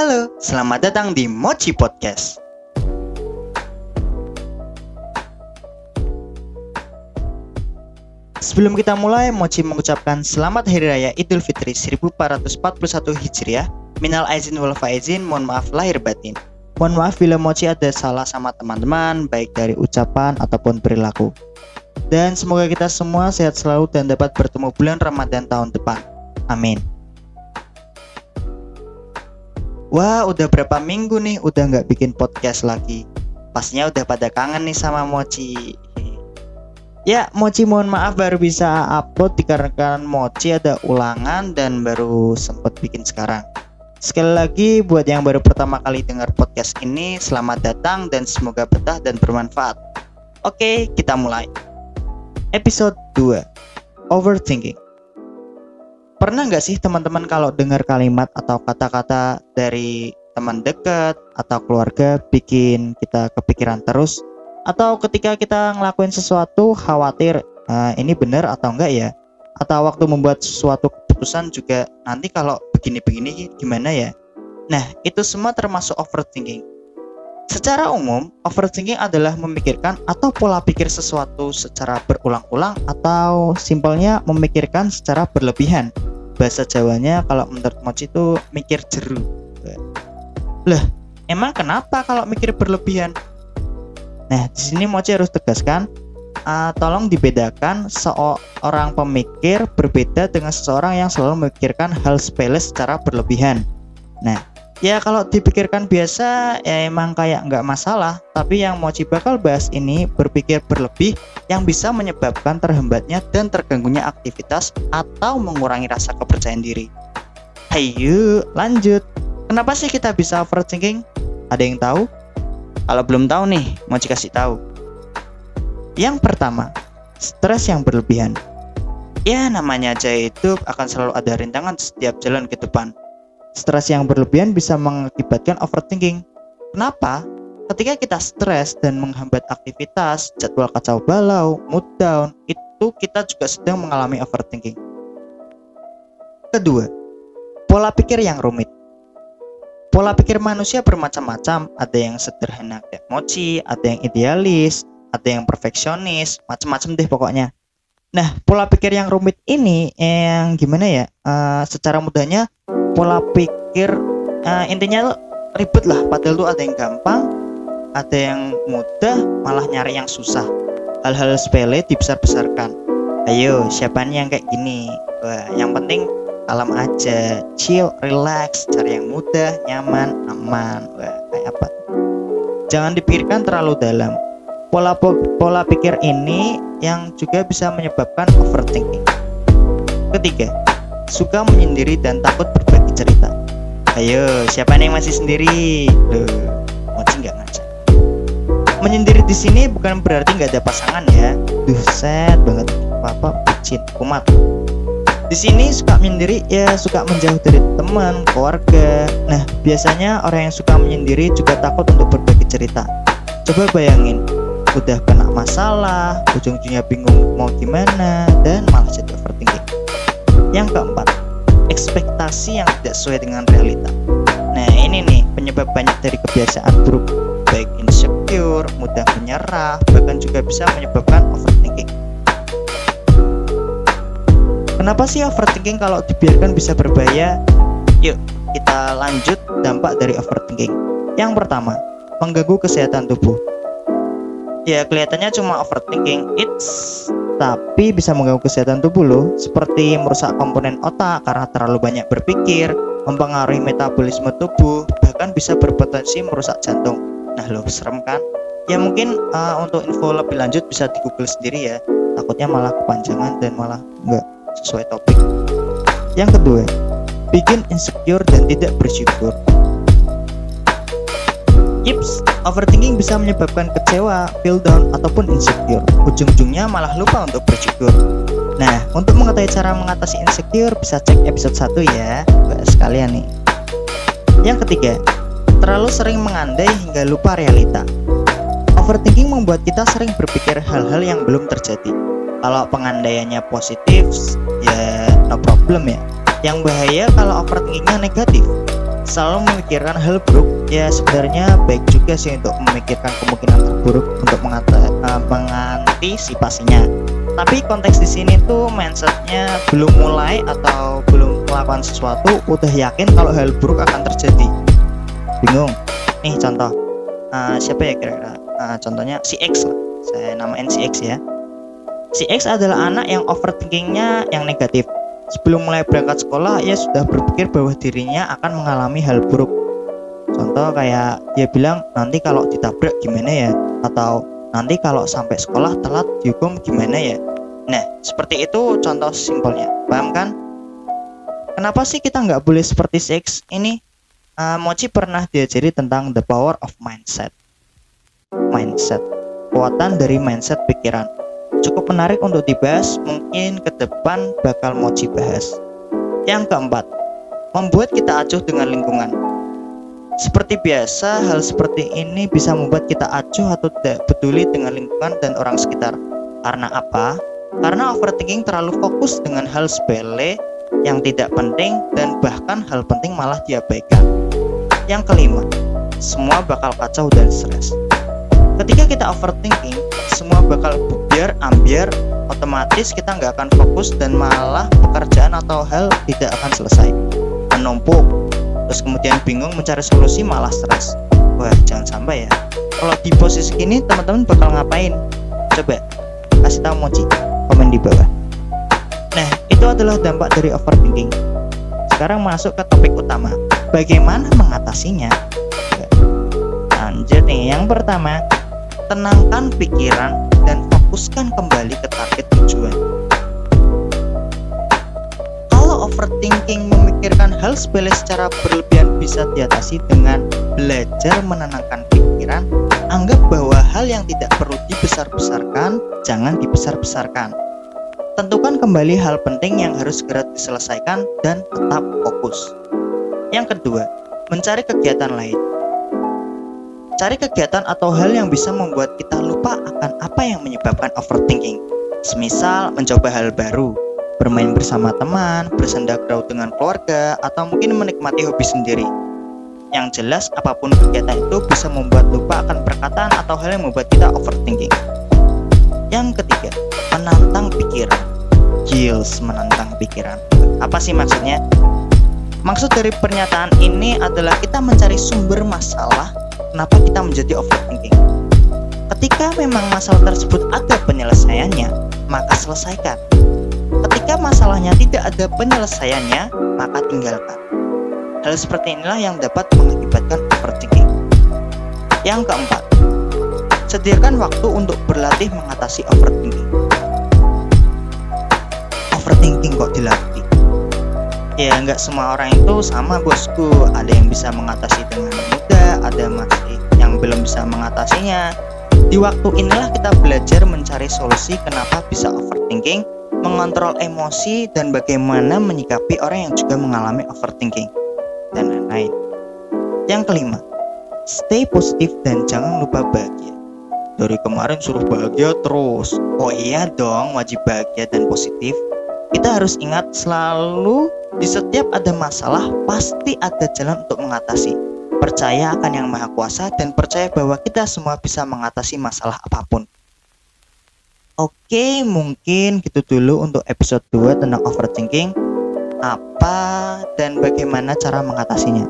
Halo, selamat datang di Mochi Podcast. Sebelum kita mulai, Mochi mengucapkan selamat Hari Raya Idul Fitri 1441 Hijriah. Minal aizin wal faizin, mohon maaf lahir batin. Mohon maaf bila Mochi ada salah sama teman-teman, baik dari ucapan ataupun perilaku. Dan semoga kita semua sehat selalu dan dapat bertemu bulan Ramadan tahun depan. Amin. Wah, udah berapa minggu nih udah nggak bikin podcast lagi. Pastinya udah pada kangen nih sama Mochi. Ya, Mochi mohon maaf baru bisa upload dikarenakan Mochi ada ulangan dan baru sempet bikin sekarang. Sekali lagi buat yang baru pertama kali dengar podcast ini, selamat datang dan semoga betah dan bermanfaat. Oke, kita mulai. Episode 2. Overthinking. Pernah nggak sih teman-teman kalau dengar kalimat atau kata-kata dari teman dekat atau keluarga bikin kita kepikiran terus? Atau ketika kita ngelakuin sesuatu khawatir uh, ini benar atau enggak ya? Atau waktu membuat sesuatu keputusan juga nanti kalau begini-begini gimana ya? Nah, itu semua termasuk overthinking. Secara umum, overthinking adalah memikirkan atau pola pikir sesuatu secara berulang-ulang atau simpelnya memikirkan secara berlebihan bahasa Jawanya kalau menurut Mochi itu mikir jeru. Lah, emang kenapa kalau mikir berlebihan? Nah, di sini Mochi harus tegaskan, uh, tolong dibedakan seorang pemikir berbeda dengan seseorang yang selalu memikirkan hal sepele secara berlebihan. Nah, ya kalau dipikirkan biasa ya emang kayak nggak masalah. Tapi yang Mochi bakal bahas ini berpikir berlebih yang bisa menyebabkan terhambatnya dan terganggunya aktivitas atau mengurangi rasa kepercayaan diri. Hayu lanjut. Kenapa sih kita bisa overthinking? Ada yang tahu? Kalau belum tahu nih Mochi kasih tahu. Yang pertama stres yang berlebihan. Ya namanya aja hidup akan selalu ada rintangan setiap jalan ke depan Stres yang berlebihan bisa mengakibatkan overthinking. Kenapa? Ketika kita stres dan menghambat aktivitas, jadwal kacau balau, mood down, itu kita juga sedang mengalami overthinking. Kedua, pola pikir yang rumit. Pola pikir manusia bermacam-macam, ada yang sederhana kayak mochi, ada yang idealis, ada yang perfeksionis, macam-macam deh pokoknya. Nah, pola pikir yang rumit ini yang gimana ya? Uh, secara mudahnya pola pikir uh, intinya ribet lah. Padahal tuh ada yang gampang ada yang mudah malah nyari yang susah. Hal-hal sepele dibesar-besarkan. Ayo siapa nih yang kayak gini? Wah, yang penting alam aja. Chill relax cari yang mudah nyaman aman. Wah, kayak apa? Jangan dipikirkan terlalu dalam. Pola pola pikir ini yang juga bisa menyebabkan overthinking. Ketiga suka menyendiri dan takut berbagi cerita. Ayo, siapa nih yang masih sendiri? Loh, Mochi nggak ngaca. Menyendiri di sini bukan berarti nggak ada pasangan ya. Duh, set banget. Apa bucin, kumat. Di sini suka menyendiri ya suka menjauh dari teman, keluarga. Nah, biasanya orang yang suka menyendiri juga takut untuk berbagi cerita. Coba bayangin, udah kena masalah, ujung-ujungnya bingung mau gimana, dan malah jadi overthinking. Yang keempat, ekspektasi yang tidak sesuai dengan realita. Nah, ini nih penyebab banyak dari kebiasaan buruk, baik insecure, mudah menyerah, bahkan juga bisa menyebabkan overthinking. Kenapa sih overthinking kalau dibiarkan bisa berbahaya? Yuk, kita lanjut dampak dari overthinking. Yang pertama, mengganggu kesehatan tubuh. Ya, kelihatannya cuma overthinking. It's tapi bisa mengganggu kesehatan tubuh loh, seperti merusak komponen otak karena terlalu banyak berpikir, mempengaruhi metabolisme tubuh, bahkan bisa berpotensi merusak jantung. Nah loh, serem kan? Ya mungkin uh, untuk info lebih lanjut bisa di Google sendiri ya. Takutnya malah kepanjangan dan malah nggak sesuai topik. Yang kedua, bikin insecure dan tidak bersyukur. Yips, overthinking bisa menyebabkan kecewa, feel down, ataupun insecure. Ujung-ujungnya malah lupa untuk bersyukur. Nah, untuk mengetahui cara mengatasi insecure, bisa cek episode 1 ya. Buat sekalian nih. Yang ketiga, terlalu sering mengandai hingga lupa realita. Overthinking membuat kita sering berpikir hal-hal yang belum terjadi. Kalau pengandaiannya positif, ya no problem ya. Yang bahaya kalau overthinkingnya negatif selalu memikirkan hal buruk ya sebenarnya baik juga sih untuk memikirkan kemungkinan terburuk untuk mengata, uh, mengantisipasinya. Tapi konteks di sini tuh mindsetnya belum mulai atau belum melakukan sesuatu udah yakin kalau hal buruk akan terjadi. Bingung. Nih contoh. Uh, siapa ya kira-kira? Uh, contohnya si X lah. Saya namain si X ya. Si X adalah anak yang overthinkingnya yang negatif. Sebelum mulai berangkat sekolah ia sudah berpikir bahwa dirinya akan mengalami hal buruk contoh kayak dia bilang nanti kalau ditabrak gimana ya? Atau nanti kalau sampai sekolah telat dihukum gimana ya? Nah seperti itu contoh simpelnya. Paham kan? Kenapa sih kita nggak boleh seperti seks ini uh, Mochi pernah diajari tentang the power of mindset. Mindset. Kekuatan dari mindset pikiran. Cukup menarik untuk dibahas mungkin ke depan bakal mochi bahas. Yang keempat membuat kita acuh dengan lingkungan seperti biasa hal seperti ini bisa membuat kita acuh atau tidak peduli dengan lingkungan dan orang sekitar. Karena apa? karena overthinking terlalu fokus dengan hal sepele yang tidak penting dan bahkan hal penting malah diabaikan yang kelima semua bakal kacau dan stres. Ketika kita overthinking semua bakal bubiar ambiar otomatis kita nggak akan fokus dan malah pekerjaan atau hal tidak akan selesai. Menumpuk terus kemudian bingung mencari solusi malah stres. Wah jangan sampai ya. Kalau di posisi ini teman-teman bakal ngapain? Coba kasih tahu mochi komen di bawah. Nah itu adalah dampak dari overthinking. Sekarang masuk ke topik utama bagaimana mengatasinya? Lanjut nih yang pertama tenangkan pikiran dan fokuskan kembali ke target tujuan. Overthinking memikirkan hal sepele secara berlebihan bisa diatasi dengan belajar menenangkan pikiran, anggap bahwa hal yang tidak perlu dibesar-besarkan, jangan dibesar-besarkan. Tentukan kembali hal penting yang harus segera diselesaikan dan tetap fokus. Yang kedua, mencari kegiatan lain Cari kegiatan atau hal yang bisa membuat kita lupa akan apa yang menyebabkan overthinking. Semisal mencoba hal baru, bermain bersama teman, bersenda gurau dengan keluarga, atau mungkin menikmati hobi sendiri. Yang jelas, apa pun kegiatan itu bisa membuat lupa akan perkataan atau hal yang membuat kita overthinking. Yang ketiga, menantang pikiran. Gills menantang pikiran. Apa sih maksudnya? Maksud dari pernyataan ini adalah kita mencari sumber masalah kenapa kita menjadi overthinking. Ketika memang masalah tersebut ada penyelesaiannya, maka selesaikan. Ketika masalahnya tidak ada penyelesaiannya, maka tinggalkan. Hal seperti inilah yang dapat mengakibatkan overthinking. Yang keempat, sediakan waktu untuk berlatih mengatasi overthinking. Overthinking kok dilatih? Ya, nggak semua orang itu sama bosku. Ada yang bisa mengatasi dengan mudah, ada masih yang belum bisa mengatasinya. Di waktu inilah kita belajar mencari solusi kenapa bisa overthinking, mengontrol emosi, dan bagaimana menyikapi orang yang juga mengalami overthinking, dan lain-lain. Yang kelima, stay positif dan jangan lupa bahagia. Dari kemarin suruh bahagia terus. Oh iya dong, wajib bahagia dan positif. Kita harus ingat selalu di setiap ada masalah pasti ada jalan untuk mengatasi percaya akan Yang Maha Kuasa, dan percaya bahwa kita semua bisa mengatasi masalah apa pun. Oke, mungkin gitu dulu untuk episode 2 tentang overthinking. Apa dan bagaimana cara mengatasinya.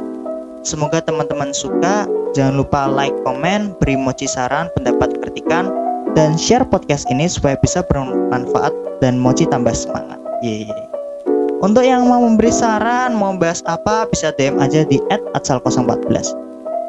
Semoga teman-teman suka. Jangan lupa like, komen, beri mochi saran, pendapat, kritikan, dan share podcast ini supaya bisa bermanfaat dan mochi tambah semangat. Yeay. Untuk yang mau memberi saran, mau bahas apa, bisa DM aja di @atsal014.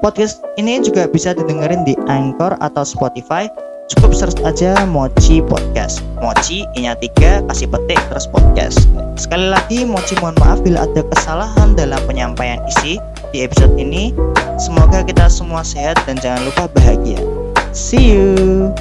Podcast ini juga bisa didengerin di Anchor atau Spotify. Cukup search aja Mochi Podcast. Mochi, inya tiga, kasih petik, terus podcast. Sekali lagi, Mochi mohon maaf bila ada kesalahan dalam penyampaian isi di episode ini. Semoga kita semua sehat dan jangan lupa bahagia. See you.